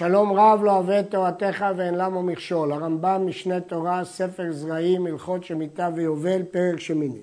שלום רב לא אוהב תורתך ואין למה מכשול. הרמב"ם משנה תורה, ספר זרעים, הלכות שמיטה ויובל, פרק שמיני.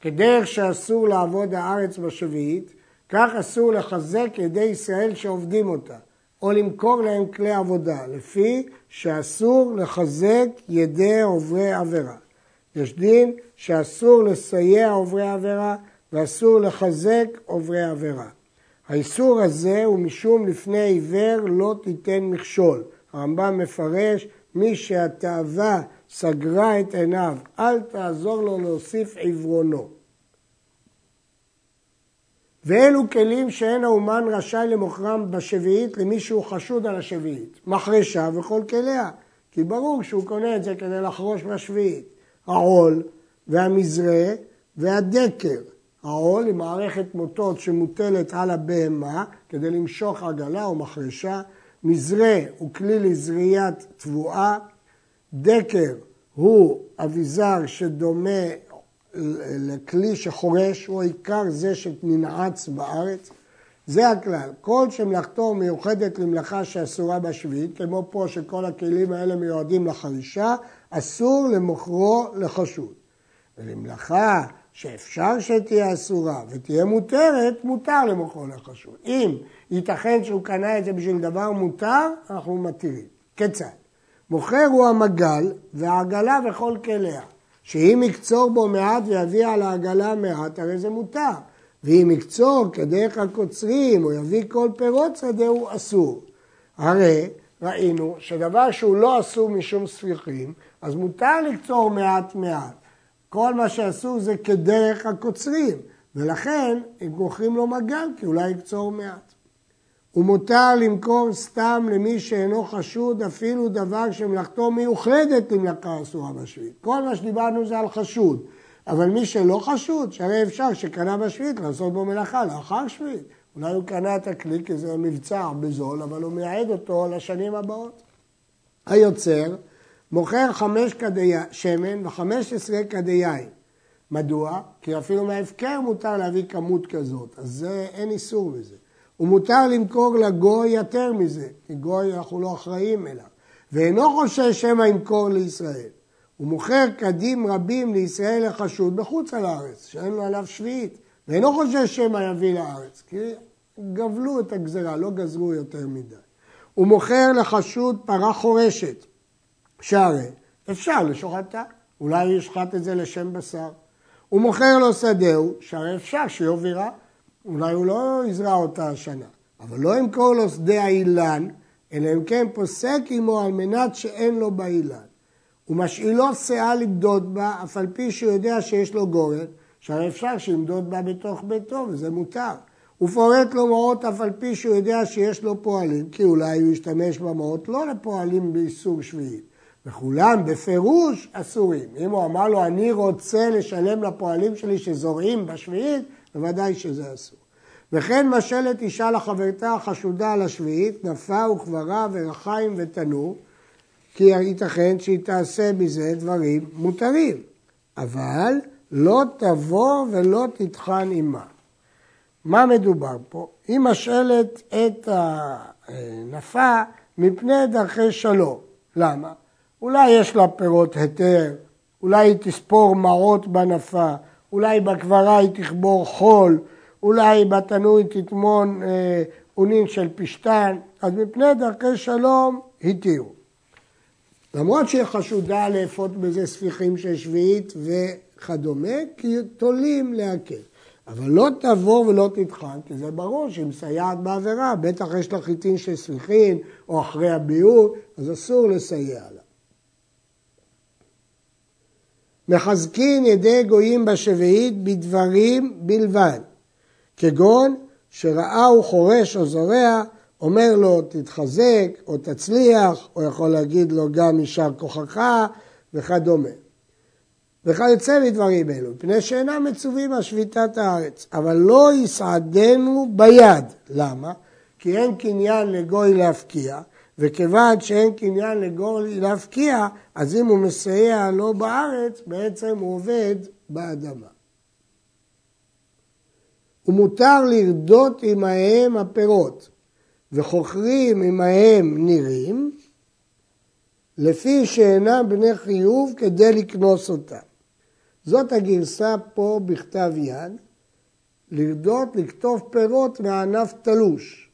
כדרך שאסור לעבוד הארץ בשביעית, כך אסור לחזק ידי ישראל שעובדים אותה, או למכור להם כלי עבודה, לפי שאסור לחזק ידי עוברי עבירה. יש דין שאסור לסייע עוברי עבירה ואסור לחזק עוברי עבירה. האיסור הזה הוא משום לפני עיוור לא תיתן מכשול. הרמב"ם מפרש, מי שהתאווה סגרה את עיניו, אל תעזור לו להוסיף עיוורונו. ואלו כלים שאין האומן רשאי למוכרם בשביעית למי שהוא חשוד על השביעית. מחרשה וכל כליה, כי ברור שהוא קונה את זה כדי לחרוש בשביעית. העול והמזרה והדקר. העול היא מערכת מוטות שמוטלת על הבהמה כדי למשוך עגלה או מחרשה. מזרה הוא כלי לזריית תבואה. דקר הוא אביזר שדומה לכלי שחורש, הוא עיקר זה שננעץ בארץ. זה הכלל. כל שמלאכתו מיוחדת למלאכה שאסורה בשביעית, כמו פה שכל הכלים האלה מיועדים לחרישה, אסור למוכרו לחשוד. ולמלאכה שאפשר שתהיה אסורה ותהיה מותרת, מותר למוכרו לחשוד. אם ייתכן שהוא קנה את זה בשביל דבר מותר, אנחנו מתירים. כיצד? מוכר הוא המגל והעגלה וכל כליה. שאם יקצור בו מעט ויביא על העגלה מעט, הרי זה מותר. ואם יקצור כדרך הקוצרים או יביא כל פירות שדה, הוא אסור. הרי ראינו שדבר שהוא לא אסור משום ספיחים, אז מותר לקצור מעט מעט. כל מה שאסור זה כדרך הקוצרים, ולכן הם מוכרים לו מגל, כי אולי יקצור מעט. ומותר למכור סתם למי שאינו חשוד אפילו דבר שמלאכתו מיוחדת למלאכה אסורה בשביעית. כל מה שדיברנו זה על חשוד, אבל מי שלא חשוד, שהרי אפשר שקנה בשביעית לעשות בו מלאכה לאחר שביעית. אולי הוא קנה את הכלי כי זה מבצע בזול, אבל הוא מייעד אותו לשנים הבאות. היוצר מוכר חמש כדי שמן וחמש עשרה כדי יין. מדוע? כי אפילו מההפקר מותר להביא כמות כזאת, אז זה, אין איסור בזה. ומותר למכור לגוי יותר מזה, כי גוי אנחנו לא אחראים אליו, ואינו חושש שמא ימכור לישראל. הוא מוכר קדים רבים לישראל לחשוד בחוץ על הארץ, שאין לו עליו שביעית, ואינו חושש שמא יביא לארץ, כי גבלו את הגזרה, לא גזרו יותר מדי. הוא מוכר לחשוד פרה חורשת, שהרי אפשר לשוחטה, אולי ישחט את זה לשם בשר. הוא מוכר לו שדהו, שהרי אפשר שיובירה, אולי הוא לא יזרע אותה השנה, אבל לא ימכור לו שדה האילן, אלא אם כן פוסק עמו על מנת שאין לו באילן. ומשאילו שאה למדוד בה, אף על פי שהוא יודע שיש לו גורן, שהרי אפשר שימדוד בה בתוך ביתו, וזה מותר. הוא פורט לו מעות אף על פי שהוא יודע שיש לו פועלים, כי אולי הוא ישתמש במעות לא לפועלים באיסור שביעית. וכולם בפירוש אסורים. אם הוא אמר לו, אני רוצה לשלם לפועלים שלי שזורעים בשביעית, בוודאי שזה אסור. וכן משלת אישה לחברתה החשודה על השביעית, נפה וקברה ורחיים ותנור, כי ייתכן שהיא תעשה מזה דברים מותרים. אבל לא תבוא ולא תטחן עמה. מה מדובר פה? היא משאלת את הנפה מפני דרכי שלום. למה? אולי יש לה פירות היתר, אולי היא תספור מעות בנפה, אולי בקברה היא תכבור חול, אולי בתנור היא תטמון אה, אונין של פשתן, אז מפני דרכי שלום התירו. למרות שהיא חשודה לאפות בזה ספיחים של שביעית וכדומה, כי תולים להקל. אבל לא תבוא ולא תטחן, כי זה ברור שהיא מסייעת בעבירה, בטח יש לה חיטין של ספיחין או אחרי הביאור, אז אסור לסייע לה. מחזקין ידי גויים בשביעית בדברים בלבד, כגון שראה הוא חורש או זורע, אומר לו תתחזק או תצליח, או יכול להגיד לו גם יישר כוחך וכדומה. וכיוצא מדברים אלו, מפני שאינם מצווים על שביתת הארץ, אבל לא יסעדנו ביד. למה? כי אין קניין לגוי להפקיע, וכיוון שאין קניין לגוי להפקיע, אז אם הוא מסייע לו בארץ, בעצם הוא עובד באדמה. ומותר לרדות עמהם הפירות, וחוכרים עמהם נירים, לפי שאינם בני חיוב כדי לקנוס אותם. זאת הגרסה פה בכתב יד, לרדות לכתוב פירות מענף תלוש,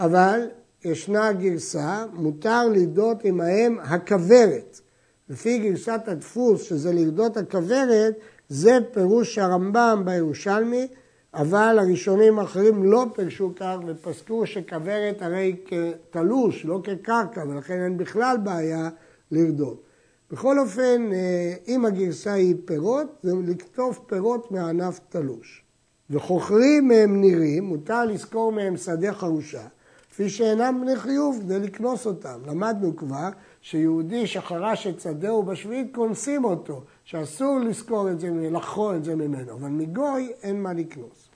אבל ישנה גרסה, מותר לרדות עמהם הכוורת. לפי גרסת הדפוס, שזה לרדות הכוורת, זה פירוש הרמב"ם בירושלמי, אבל הראשונים האחרים לא פירשו כך ופסקו שכוורת הרי כתלוש, לא כקרקע, ולכן אין בכלל בעיה לרדות. בכל אופן, אה, אם הגרסה היא פירות, זה לכתוב פירות מענף תלוש. וחוכרים מהם נירים, מותר לזכור מהם שדה חרושה, כפי שאינם בני חיוב כדי לקנוס אותם. למדנו כבר שיהודי שחרש את שדהו בשביעית, קונסים אותו, שאסור לזכור את זה, לחכור את זה ממנו, אבל מגוי אין מה לקנוס.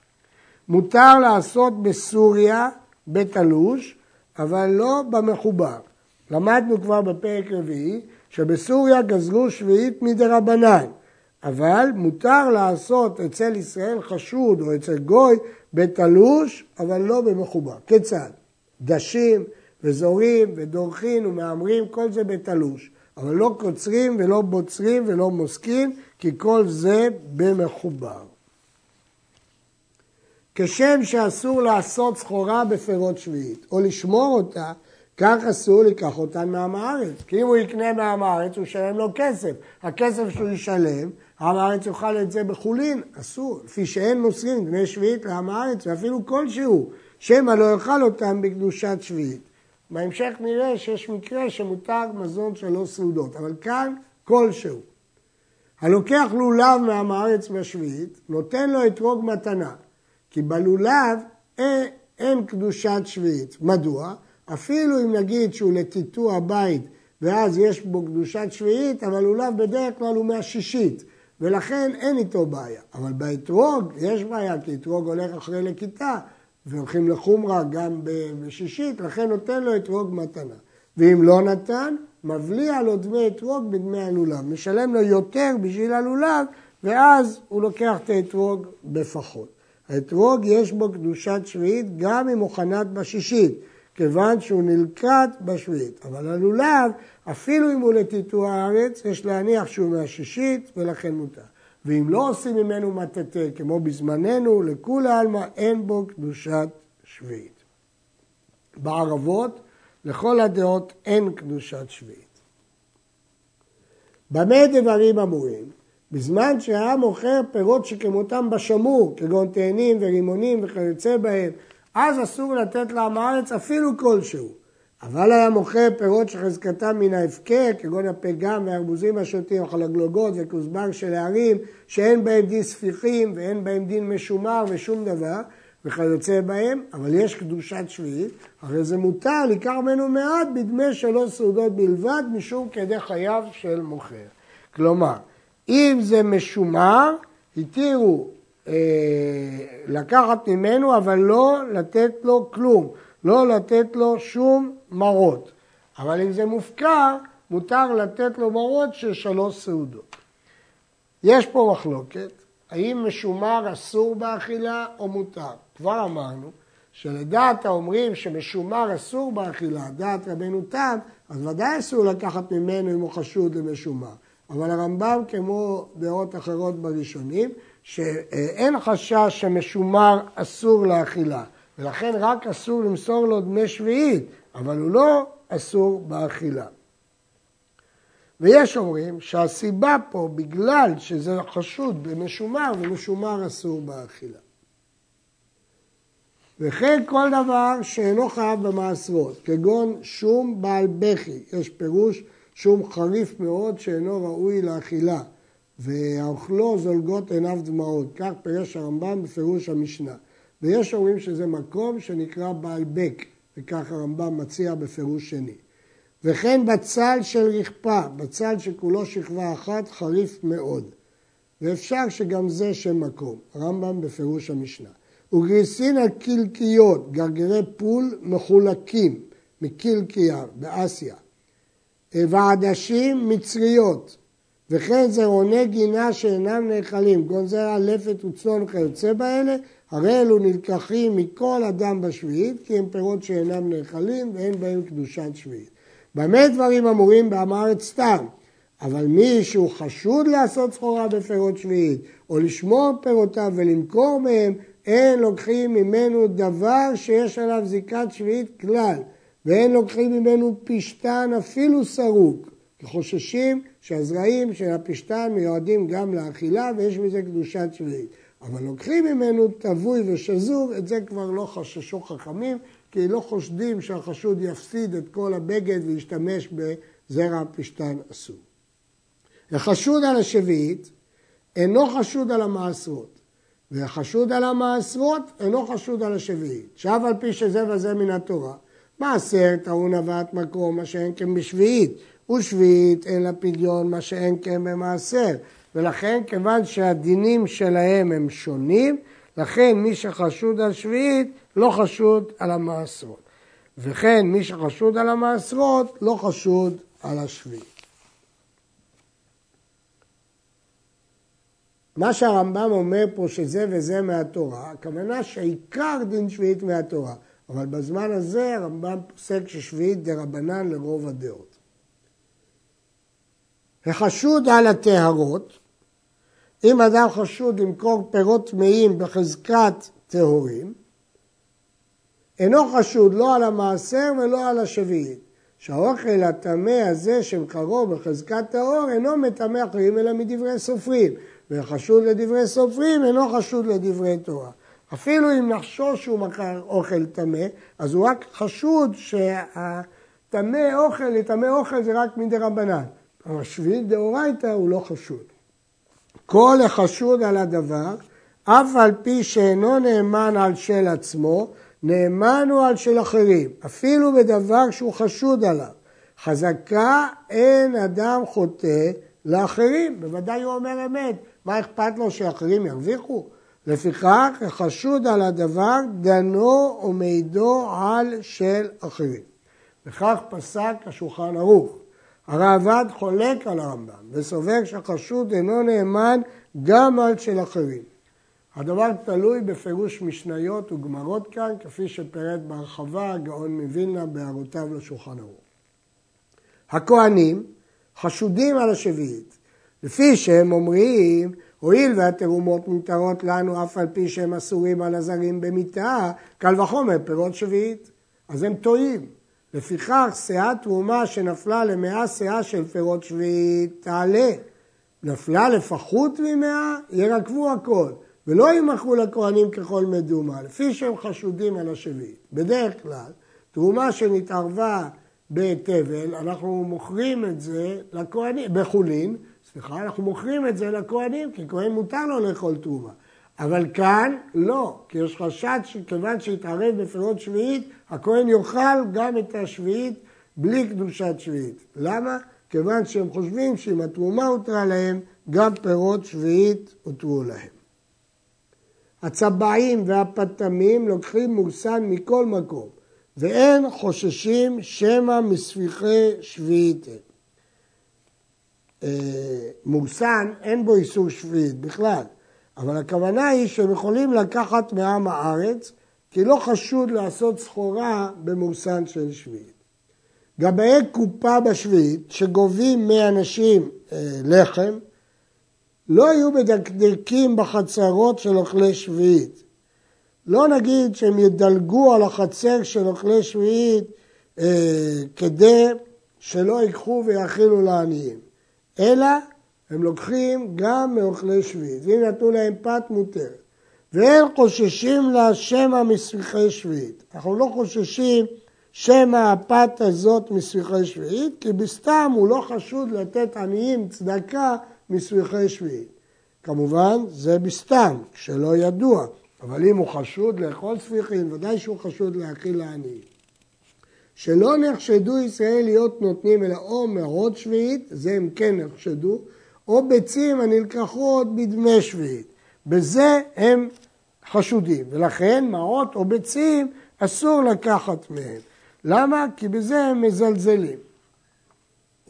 מותר לעשות בסוריה בתלוש, אבל לא במחובר. למדנו כבר בפרק רביעי שבסוריה גזרו שביעית מדרבנן, אבל מותר לעשות אצל ישראל חשוד או אצל גוי בתלוש, אבל לא במחובר. כיצד? דשים וזורים ודורכים ומהמרים, כל זה בתלוש. אבל לא קוצרים ולא בוצרים ולא מוסקים, כי כל זה במחובר. כשם שאסור לעשות סחורה בפירות שביעית, או לשמור אותה, כך אסור לקח אותן מעם הארץ. כי אם הוא יקנה מעם הארץ, הוא ישלם לו כסף. הכסף שהוא ישלם, עם הארץ יאכל את זה בחולין, אסור. לפי שאין מוסרים בני שביעית לעם הארץ, ואפילו כלשהו, שמא לא יאכל אותם בקדושת שביעית. בהמשך נראה שיש מקרה שמותר מזון שלוש סעודות, אבל כאן כלשהו. הלוקח לולב מעם הארץ בשביעית, נותן לו אתרוג מתנה, כי בלולב אין, אין קדושת שביעית. מדוע? אפילו אם נגיד שהוא לטיטוע בית ואז יש בו קדושת שביעית, אבל לולב בדרך כלל הוא מהשישית, ולכן אין איתו בעיה. אבל באתרוג יש בעיה, כי אתרוג הולך אחרי לכיתה, והולכים לחומרה גם בשישית, לכן נותן לו אתרוג מתנה. ואם לא נתן, מבליע לו דמי אתרוג בדמי הלולב. משלם לו יותר בשביל הלולב, ואז הוא לוקח את האתרוג בפחות. האתרוג יש בו קדושת שביעית גם אם הוא חנת בשישית, כיוון שהוא נלקט בשביעית. אבל הלולב, אפילו אם הוא לטיטוע הארץ, יש להניח שהוא מהשישית ולכן מותר. ואם לא עושים ממנו מטאטא, כמו בזמננו, לכולי עלמא אין בו קדושת שביעית. בערבות, לכל הדעות אין קדושת שביעית. במה דברים אמורים? בזמן שהיה מוכר פירות שכמותם בשמור, כגון תאנים ורימונים וכיוצא בהם, אז אסור לתת לעם הארץ אפילו כלשהו. אבל היה מוכר פירות שחזקתם מן ההפקר, כגון הפגם והארבוזים השוטים, החלגלוגות וכוסבר של הערים, שאין בהם דין ספיחים ואין בהם דין משומר ושום דבר, וכיוצא בהם, אבל יש קדושת שביעית, הרי זה מותר, לקח ממנו מעט בדמי שלוש סעודות בלבד, משום כדי חייו של מוכר. כלומר, אם זה משומר, התירו אה, לקחת ממנו, אבל לא לתת לו כלום, לא לתת לו שום מרות. אבל אם זה מופקר, מותר לתת לו מרות של שלוש סעודות. יש פה מחלוקת, האם משומר אסור באכילה או מותר. כבר אמרנו שלדעת האומרים שמשומר אסור באכילה, דעת רבנו תם, אז ודאי אסור לקחת ממנו אם הוא חשוד למשומר. אבל הרמב"ם, כמו דעות אחרות בראשונים, שאין חשש שמשומר אסור לאכילה, ולכן רק אסור למסור לו דמי שביעית, אבל הוא לא אסור באכילה. ויש אומרים שהסיבה פה, בגלל שזה חשוד במשומר, ומשומר אסור באכילה. וכן כל דבר שאינו חייב במעשרות, כגון שום בעל בכי, יש פירוש שום חריף מאוד שאינו ראוי לאכילה, והאוכלו זולגות עיניו דמעות, כך פירש הרמב"ם בפירוש המשנה. ויש אומרים שזה מקום שנקרא בעל בק, וכך הרמב"ם מציע בפירוש שני. וכן בצל של רכפה, בצל שכולו שכבה אחת, חריף מאוד. ואפשר שגם זה שם מקום, הרמב"ם בפירוש המשנה. וגריסין על קלקיות, גרגרי פול מחולקים מקלקיה באסיה. ועדשים מצריות, וכן זרעוני גינה שאינם נאכלים, כגון זרע לפת וצאן וכיוצא באלה, הרי אלו נלקחים מכל אדם בשביעית, כי הם פירות שאינם נאכלים ואין בהם קדושת שביעית. במה דברים אמורים בעם הארץ סתם? אבל מי שהוא חשוד לעשות סחורה בפירות שביעית, או לשמור פירותיו ולמכור מהם, אין לוקחים ממנו דבר שיש עליו זיקת שביעית כלל, ואין לוקחים ממנו פשתן אפילו סרוק, כי חוששים שהזרעים של הפשתן מיועדים גם לאכילה ויש בזה קדושת שביעית. אבל לוקחים ממנו תבוי ושזור, את זה כבר לא חששו חכמים, כי לא חושדים שהחשוד יפסיד את כל הבגד וישתמש בזרע הפשתן אסור. החשוד על השביעית אינו חשוד על המעשרות, והחשוד על המעשרות אינו חשוד על השביעית. שב על פי שזה וזה מן התורה. מעשר טעון הבאת מקום, מה שאין כן בשביעית, ושביעית אין לה פדיון, מה שאין כן במעשר. ולכן, כיוון שהדינים שלהם הם שונים, לכן מי שחשוד על שביעית לא חשוד על המעשרות. וכן מי שחשוד על המעשרות לא חשוד על השביעית. מה שהרמב"ם אומר פה שזה וזה מהתורה, הכוונה שעיקר דין שביעית מהתורה, אבל בזמן הזה הרמב"ם פוסק ששביעית דה רבנן לרוב הדעות. החשוד על הטהרות, אם אדם חשוד למכור פירות טמאים בחזקת טהורים, אינו חשוד לא על המעשר ולא על השביעית. שהאוכל הטמא הזה שמקרו בחזקת טהור אינו מטמא אחרים אלא מדברי סופרים. וחשוד לדברי סופרים אינו חשוד לדברי תורה. אפילו אם נחשוש שהוא מכר אוכל טמא, אז הוא רק חשוד שהטמא אוכל, לטמא אוכל זה רק מדי רבנן. אבל שביעית דאורייתא הוא לא חשוד. כל החשוד על הדבר, אף על פי שאינו נאמן על של עצמו, נאמן הוא על של אחרים, אפילו בדבר שהוא חשוד עליו. חזקה אין אדם חוטא לאחרים, בוודאי הוא אומר אמת. מה אכפת לו שאחרים ירוויחו? לפיכך, החשוד על הדבר, דנו ומעידו על של אחרים. וכך פסק השולחן ערוך. הראב"ד חולק על הרמב"ם וסובר שהחשוד אינו נאמן גם על של אחרים. הדבר תלוי בפירוש משניות וגמרות כאן, כפי שפירט בהרחבה הגאון מווילנה בהערותיו לשולחן ערוך. הכהנים חשודים על השביעית, לפי שהם אומרים, הואיל והתרומות מותרות לנו אף על פי שהם אסורים על הזרים במיתה, קל וחומר פירות שביעית. אז הם טועים. לפיכך, שאה תרומה שנפלה למאה שאה של פירות שביעית תעלה. נפלה לפחות ממאה, ירקבו הכל. ולא יימכרו לכהנים ככל מדומה, לפי שהם חשודים על השביעית. בדרך כלל, תרומה שנתערבה בתבל, אנחנו מוכרים את זה לכהנים, בחולין, סליחה, אנחנו מוכרים את זה לכהנים, כי כהן מותר לו לאכול תרומה. אבל כאן לא, כי יש חשד שכיוון שהתערב בפירות שביעית, הכהן יאכל גם את השביעית בלי קדושת שביעית. למה? כיוון שהם חושבים שאם התרומה הותרה להם, גם פירות שביעית הותרו להם. הצבעים והפתמים לוקחים מורסן מכל מקום, ואין חוששים שמא מספיחי שביעית. אה, מורסן, אין בו איסור שביעית בכלל, אבל הכוונה היא שהם יכולים לקחת מעם הארץ, כי לא חשוד לעשות סחורה במורסן של שביעית. גבאי קופה בשביעית, שגובים מאנשים אה, לחם, לא יהיו מדקדקים בחצרות של אוכלי שביעית. לא נגיד שהם ידלגו על החצר של אוכלי שביעית אה, כדי שלא ייקחו ויאכילו לעניים. אלא הם לוקחים גם מאוכלי שביעית, ואם נתנו להם פת מותרת. והם חוששים לה שמא מסריחי שביעית. אנחנו לא חוששים שמא הפת הזאת מסריחי שביעית, כי בסתם הוא לא חשוד לתת עניים צדקה מסריחי שביעית. כמובן, זה בסתם, כשלא ידוע, אבל אם הוא חשוד לאכול ספיחים, ודאי שהוא חשוד להאכיל לעניים. שלא נחשדו ישראל להיות נותנים אלא או מרות שביעית, זה הם כן נחשדו, או ביצים הנלקחות בדמי שביעית. בזה הם חשודים, ולכן מעות או ביצים אסור לקחת מהם. למה? כי בזה הם מזלזלים.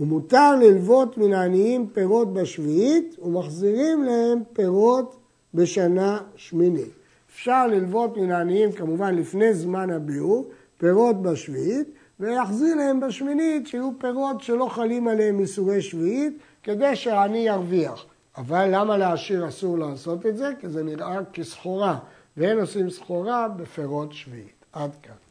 ומותר ללוות מן העניים פירות בשביעית, ומחזירים להם פירות בשנה שמינית. אפשר ללוות מן העניים כמובן לפני זמן הביאור, פירות בשביעית, ויחזיר להם בשמינית שיהיו פירות שלא חלים עליהם מסוגי שביעית, כדי שהעני ירוויח. אבל למה לעשיר אסור לעשות את זה? כי זה נראה כסחורה, ואין עושים סחורה בפירות שביעית. עד כאן.